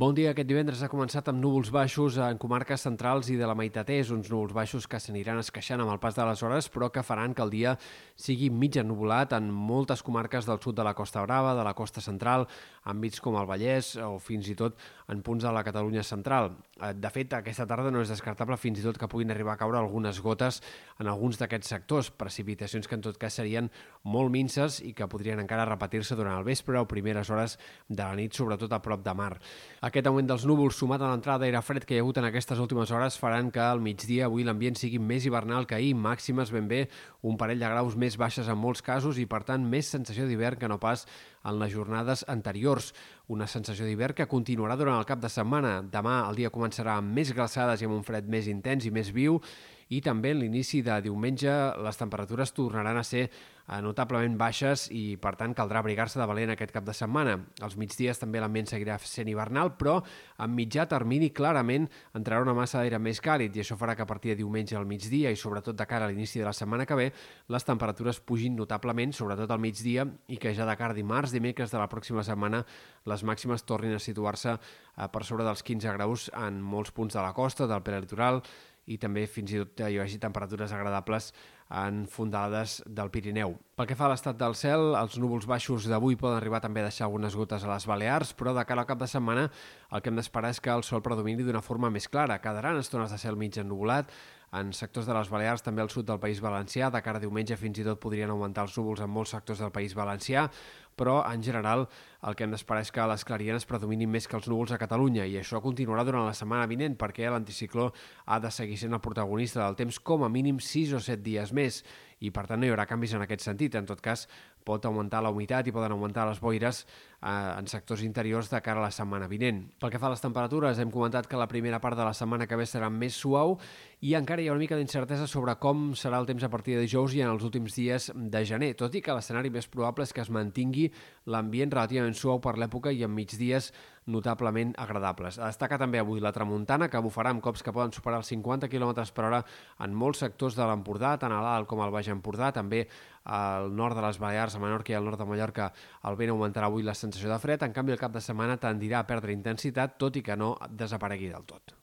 Bon dia. Aquest divendres ha començat amb núvols baixos en comarques centrals i de la meitat és, uns núvols baixos que s'aniran esqueixant amb el pas de les hores, però que faran que el dia sigui mig ennubulat en moltes comarques del sud de la Costa Brava, de la costa central, àmbits com el Vallès o fins i tot en punts de la Catalunya central. Eh, de fet, aquesta tarda no és descartable fins i tot que puguin arribar a caure algunes gotes en alguns d'aquests sectors, precipitacions que en tot cas serien molt minces i que podrien encara repetir-se durant el vespre o primeres hores de la nit, sobretot a prop de mar. Aquest augment dels núvols sumat a l'entrada d'aire fred que hi ha hagut en aquestes últimes hores faran que al migdia avui l'ambient sigui més hivernal que ahir, màximes ben bé un parell de graus més baixes en molts casos i per tant més sensació d'hivern que no pas en les jornades anteriors. Una sensació d'hivern que continuarà durant el cap de setmana. Demà el dia començarà amb més glaçades i amb un fred més intens i més viu i també en l'inici de diumenge les temperatures tornaran a ser eh, notablement baixes i per tant caldrà abrigar-se de valent aquest cap de setmana. Els migdies també l'ambient seguirà sent hivernal, però en mitjà termini clarament entrarà una massa d'aire més càlid i això farà que a partir de diumenge al migdia i sobretot de cara a l'inici de la setmana que ve les temperatures pugin notablement, sobretot al migdia, i que ja de cara a dimarts, dimecres de la pròxima setmana les màximes tornin a situar-se eh, per sobre dels 15 graus en molts punts de la costa, del prelitoral, i també fins i tot hi hagi temperatures agradables en fondades del Pirineu. Pel que fa a l'estat del cel, els núvols baixos d'avui poden arribar també a deixar algunes gotes a les Balears, però de cara al cap de setmana el que hem d'esperar és que el sol predomini d'una forma més clara. Quedaran estones de cel mig ennubulat, en sectors de les Balears, també al sud del País Valencià. De cara a diumenge fins i tot podrien augmentar els núvols en molts sectors del País Valencià, però en general el que hem d'esperar és que les clarianes predominin més que els núvols a Catalunya i això continuarà durant la setmana vinent perquè l'anticicló ha de seguir sent el protagonista del temps com a mínim 6 o 7 dies més i per tant no hi haurà canvis en aquest sentit. En tot cas, pot augmentar la humitat i poden augmentar les boires eh, en sectors interiors de cara a la setmana vinent. Pel que fa a les temperatures, hem comentat que la primera part de la setmana que ve serà més suau i encara hi ha una mica d'incertesa sobre com serà el temps a partir de dijous i en els últims dies de gener, tot i que l'escenari més probable és que es mantingui l'ambient relativament suau per l'època i en migdies notablement agradables. A destacar també avui la tramuntana, que bufarà amb cops que poden superar els 50 km per hora en molts sectors de l'Empordà, tant a l'Alt com al Baix Empordà, també al nord de les Balears, a Menorca i al nord de Mallorca, el vent augmentarà avui la sensació de fred, en canvi el cap de setmana tendirà a perdre intensitat, tot i que no desaparegui del tot.